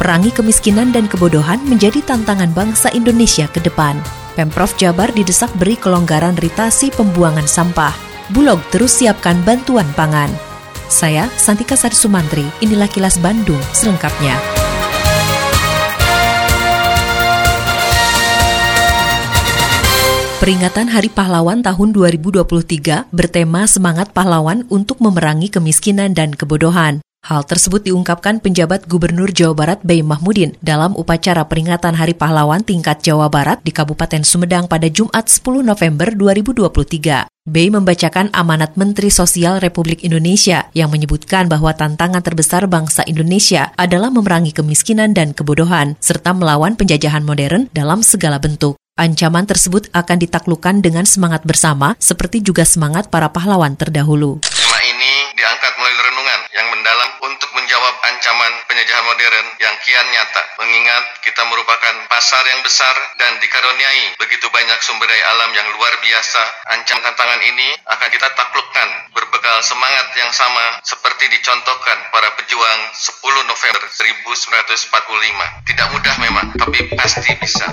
Perangi kemiskinan dan kebodohan menjadi tantangan bangsa Indonesia ke depan. Pemprov Jabar didesak beri kelonggaran ritasi pembuangan sampah. Bulog terus siapkan bantuan pangan. Saya, Santika Sari Sumantri, inilah kilas Bandung selengkapnya. Peringatan Hari Pahlawan tahun 2023 bertema Semangat Pahlawan untuk Memerangi Kemiskinan dan Kebodohan. Hal tersebut diungkapkan penjabat Gubernur Jawa Barat Bey Mahmudin dalam upacara peringatan Hari Pahlawan tingkat Jawa Barat di Kabupaten Sumedang pada Jumat 10 November 2023. Bey membacakan amanat Menteri Sosial Republik Indonesia yang menyebutkan bahwa tantangan terbesar bangsa Indonesia adalah memerangi kemiskinan dan kebodohan, serta melawan penjajahan modern dalam segala bentuk. Ancaman tersebut akan ditaklukkan dengan semangat bersama, seperti juga semangat para pahlawan terdahulu mendalam untuk menjawab ancaman penjajahan modern yang kian nyata. Mengingat kita merupakan pasar yang besar dan dikaruniai begitu banyak sumber daya alam yang luar biasa, ancaman tantangan ini akan kita taklukkan berbekal semangat yang sama seperti dicontohkan para pejuang 10 November 1945. Tidak mudah memang, tapi pasti bisa.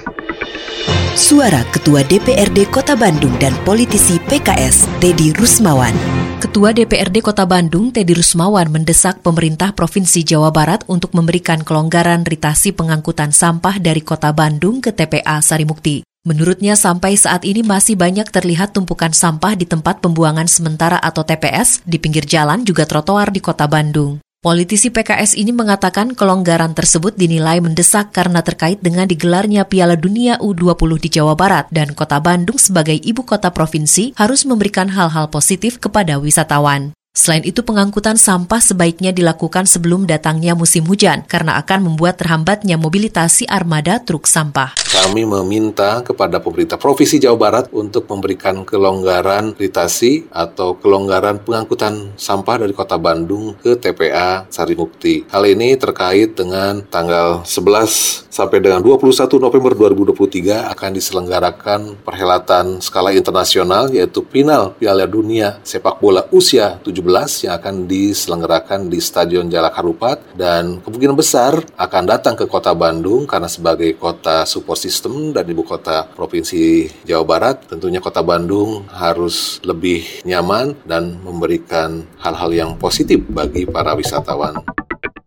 Suara Ketua DPRD Kota Bandung dan politisi PKS, Teddy Rusmawan. Ketua DPRD Kota Bandung, Teddy Rusmawan, mendesak pemerintah Provinsi Jawa Barat untuk memberikan kelonggaran ritasi pengangkutan sampah dari Kota Bandung ke TPA Sarimukti. Menurutnya sampai saat ini masih banyak terlihat tumpukan sampah di tempat pembuangan sementara atau TPS, di pinggir jalan juga trotoar di Kota Bandung. Politisi PKS ini mengatakan kelonggaran tersebut dinilai mendesak karena terkait dengan digelarnya Piala Dunia U20 di Jawa Barat dan Kota Bandung sebagai ibu kota provinsi harus memberikan hal-hal positif kepada wisatawan. Selain itu, pengangkutan sampah sebaiknya dilakukan sebelum datangnya musim hujan karena akan membuat terhambatnya mobilitasi armada truk sampah. Kami meminta kepada pemerintah Provinsi Jawa Barat untuk memberikan kelonggaran ritasi atau kelonggaran pengangkutan sampah dari Kota Bandung ke TPA Sarimukti. Hal ini terkait dengan tanggal 11 sampai dengan 21 November 2023 akan diselenggarakan perhelatan skala internasional yaitu final Piala Dunia Sepak Bola Usia 17 yang akan diselenggarakan di Stadion Jalak Harupat dan kemungkinan besar akan datang ke kota Bandung karena sebagai kota support system dan ibu kota Provinsi Jawa Barat tentunya kota Bandung harus lebih nyaman dan memberikan hal-hal yang positif bagi para wisatawan.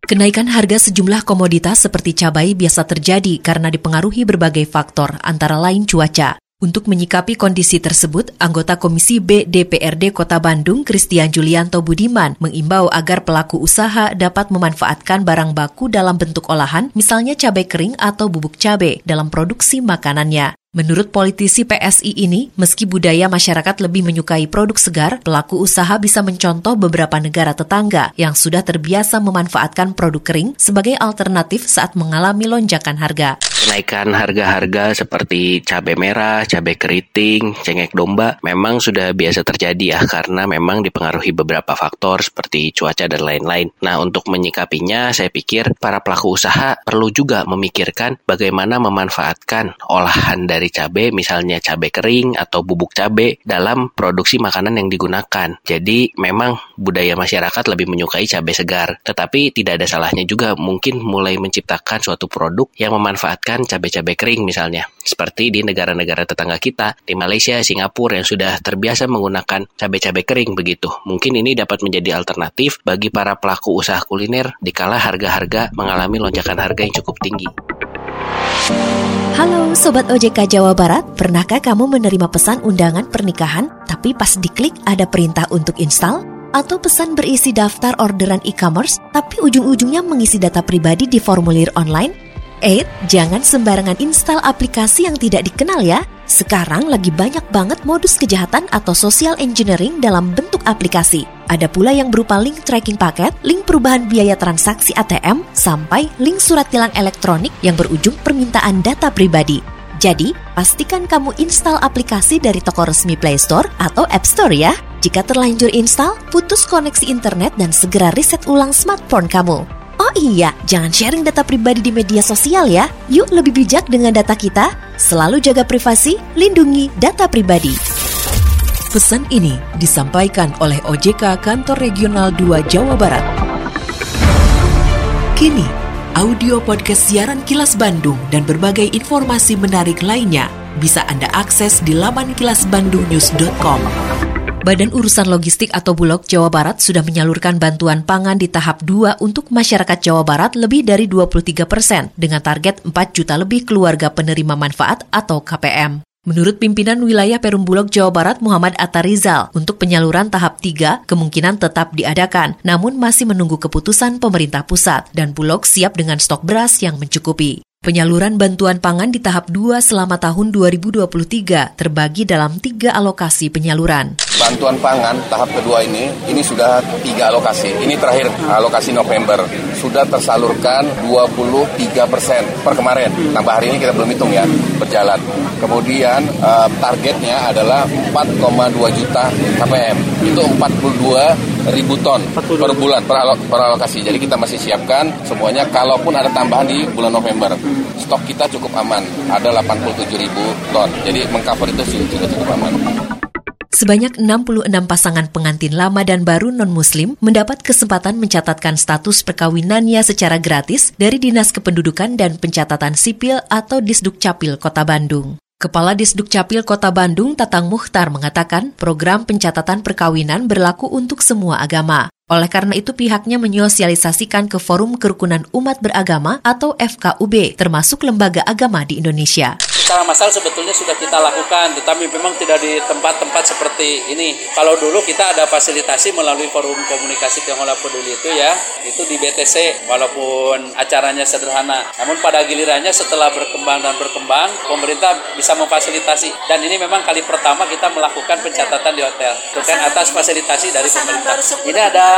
Kenaikan harga sejumlah komoditas seperti cabai biasa terjadi karena dipengaruhi berbagai faktor, antara lain cuaca. Untuk menyikapi kondisi tersebut, anggota Komisi B DPRD Kota Bandung, Christian Julianto Budiman, mengimbau agar pelaku usaha dapat memanfaatkan barang baku dalam bentuk olahan, misalnya cabai kering atau bubuk cabai, dalam produksi makanannya. Menurut politisi PSI ini, meski budaya masyarakat lebih menyukai produk segar, pelaku usaha bisa mencontoh beberapa negara tetangga yang sudah terbiasa memanfaatkan produk kering sebagai alternatif saat mengalami lonjakan harga. Kenaikan harga-harga seperti cabai merah, cabai keriting, cengek domba memang sudah biasa terjadi ya karena memang dipengaruhi beberapa faktor seperti cuaca dan lain-lain. Nah, untuk menyikapinya saya pikir para pelaku usaha perlu juga memikirkan bagaimana memanfaatkan olahan dari dari cabai, misalnya cabai kering atau bubuk cabai dalam produksi makanan yang digunakan. Jadi memang budaya masyarakat lebih menyukai cabai segar. Tetapi tidak ada salahnya juga mungkin mulai menciptakan suatu produk yang memanfaatkan cabai-cabai kering misalnya. Seperti di negara-negara tetangga kita, di Malaysia, Singapura yang sudah terbiasa menggunakan cabai-cabai kering begitu. Mungkin ini dapat menjadi alternatif bagi para pelaku usaha kuliner dikala harga-harga mengalami lonjakan harga yang cukup tinggi. Halo Sobat OJK Jawa Barat, pernahkah kamu menerima pesan undangan pernikahan tapi pas diklik ada perintah untuk install? Atau pesan berisi daftar orderan e-commerce tapi ujung-ujungnya mengisi data pribadi di formulir online? Eh, jangan sembarangan install aplikasi yang tidak dikenal ya. Sekarang lagi banyak banget modus kejahatan atau social engineering dalam bentuk aplikasi. Ada pula yang berupa link tracking paket, link perubahan biaya transaksi ATM, sampai link surat tilang elektronik yang berujung permintaan data pribadi. Jadi, pastikan kamu install aplikasi dari toko resmi Play Store atau App Store ya. Jika terlanjur install, putus koneksi internet dan segera reset ulang smartphone kamu. Oh iya, jangan sharing data pribadi di media sosial ya. Yuk lebih bijak dengan data kita. Selalu jaga privasi, lindungi data pribadi. Pesan ini disampaikan oleh OJK Kantor Regional 2 Jawa Barat. Kini, audio podcast siaran Kilas Bandung dan berbagai informasi menarik lainnya bisa Anda akses di laman kilasbandungnews.com. Badan Urusan Logistik atau Bulog Jawa Barat sudah menyalurkan bantuan pangan di tahap 2 untuk masyarakat Jawa Barat lebih dari 23 persen dengan target 4 juta lebih keluarga penerima manfaat atau KPM. Menurut pimpinan wilayah Perum Bulog Jawa Barat Muhammad Atarizal, untuk penyaluran tahap 3 kemungkinan tetap diadakan, namun masih menunggu keputusan pemerintah pusat dan Bulog siap dengan stok beras yang mencukupi. Penyaluran bantuan pangan di tahap 2 selama tahun 2023 terbagi dalam tiga alokasi penyaluran. Bantuan pangan tahap kedua ini, ini sudah tiga alokasi. Ini terakhir alokasi November. Sudah tersalurkan 23 persen per kemarin. Tambah hari ini kita belum hitung ya, berjalan. Kemudian uh, targetnya adalah 4,2 juta KPM. Itu 42 ribu ton per bulan per, alok, per alokasi. Jadi kita masih siapkan semuanya. Kalaupun ada tambahan di bulan November, stok kita cukup aman. Ada 87 ribu ton. Jadi mengcover itu sudah cukup aman. Sebanyak 66 pasangan pengantin lama dan baru non-muslim mendapat kesempatan mencatatkan status perkawinannya secara gratis dari Dinas Kependudukan dan Pencatatan Sipil atau Disduk Capil Kota Bandung. Kepala Disduk Capil Kota Bandung, Tatang Muhtar, mengatakan program pencatatan perkawinan berlaku untuk semua agama. Oleh karena itu pihaknya menyosialisasikan ke Forum Kerukunan Umat Beragama atau FKUB, termasuk lembaga agama di Indonesia secara massal sebetulnya sudah kita lakukan, tetapi memang tidak di tempat-tempat seperti ini. Kalau dulu kita ada fasilitasi melalui forum komunikasi Tionghoa Peduli itu ya, itu di BTC walaupun acaranya sederhana. Namun pada gilirannya setelah berkembang dan berkembang, pemerintah bisa memfasilitasi. Dan ini memang kali pertama kita melakukan pencatatan di hotel. Itu kan atas fasilitasi dari pemerintah. Ini ada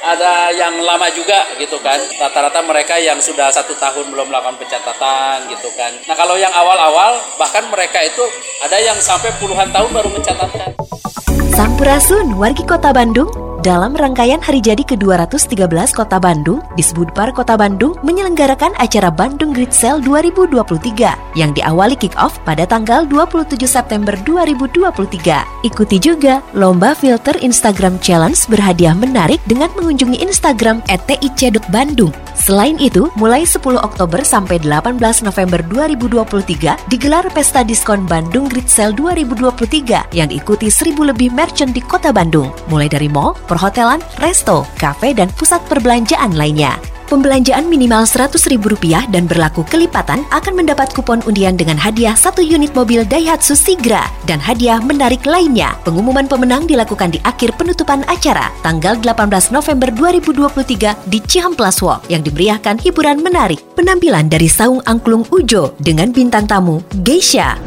ada yang lama juga gitu kan. Rata-rata mereka yang sudah satu tahun belum melakukan pencatatan gitu kan. Nah kalau yang awal-awal awal bahkan mereka itu ada yang sampai puluhan tahun baru mencatatkan. Sampurasun, wargi kota Bandung, dalam rangkaian hari jadi ke-213 Kota Bandung, Disbudpar Kota Bandung menyelenggarakan acara Bandung Grid Sale 2023 yang diawali kick-off pada tanggal 27 September 2023. Ikuti juga Lomba Filter Instagram Challenge berhadiah menarik dengan mengunjungi Instagram @tic.bandung. Selain itu, mulai 10 Oktober sampai 18 November 2023 digelar Pesta Diskon Bandung Grid Sale 2023 yang diikuti 1000 lebih merchant di Kota Bandung, mulai dari mall, perhotelan, resto, kafe, dan pusat perbelanjaan lainnya. Pembelanjaan minimal Rp100.000 dan berlaku kelipatan akan mendapat kupon undian dengan hadiah satu unit mobil Daihatsu Sigra dan hadiah menarik lainnya. Pengumuman pemenang dilakukan di akhir penutupan acara tanggal 18 November 2023 di Cihamplas Walk yang dimeriahkan hiburan menarik penampilan dari Saung Angklung Ujo dengan bintang tamu Geisha.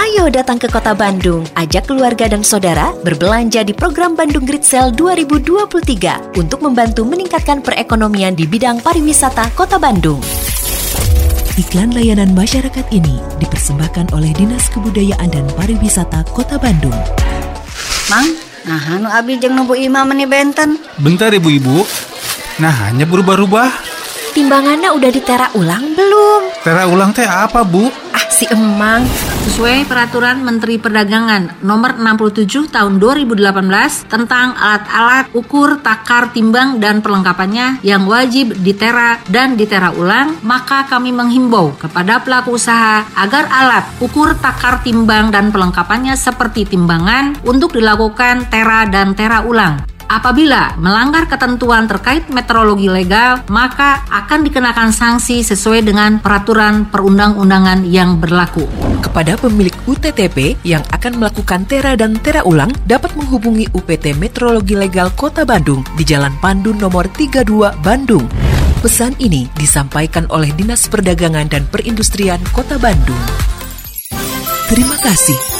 Ayo datang ke kota Bandung, ajak keluarga dan saudara berbelanja di program Bandung Grid Sale 2023 untuk membantu meningkatkan perekonomian di bidang pariwisata kota Bandung. Iklan layanan masyarakat ini dipersembahkan oleh Dinas Kebudayaan dan Pariwisata Kota Bandung. Mang, nah anu abi jeung nubu imam meni benten. Bentar ibu-ibu. Nah, hanya berubah-ubah. Timbangannya udah ditera ulang belum? Tera ulang teh apa, Bu? Ah, si emang. Sesuai peraturan Menteri Perdagangan nomor 67 tahun 2018 tentang alat-alat ukur, takar, timbang dan perlengkapannya yang wajib ditera dan ditera ulang, maka kami menghimbau kepada pelaku usaha agar alat ukur, takar, timbang dan perlengkapannya seperti timbangan untuk dilakukan tera dan tera ulang. Apabila melanggar ketentuan terkait meteorologi legal, maka akan dikenakan sanksi sesuai dengan peraturan perundang-undangan yang berlaku. Kepada pemilik UTTP yang akan melakukan tera dan tera ulang dapat menghubungi UPT Meteorologi Legal Kota Bandung di Jalan Pandu nomor 32 Bandung. Pesan ini disampaikan oleh Dinas Perdagangan dan Perindustrian Kota Bandung. Terima kasih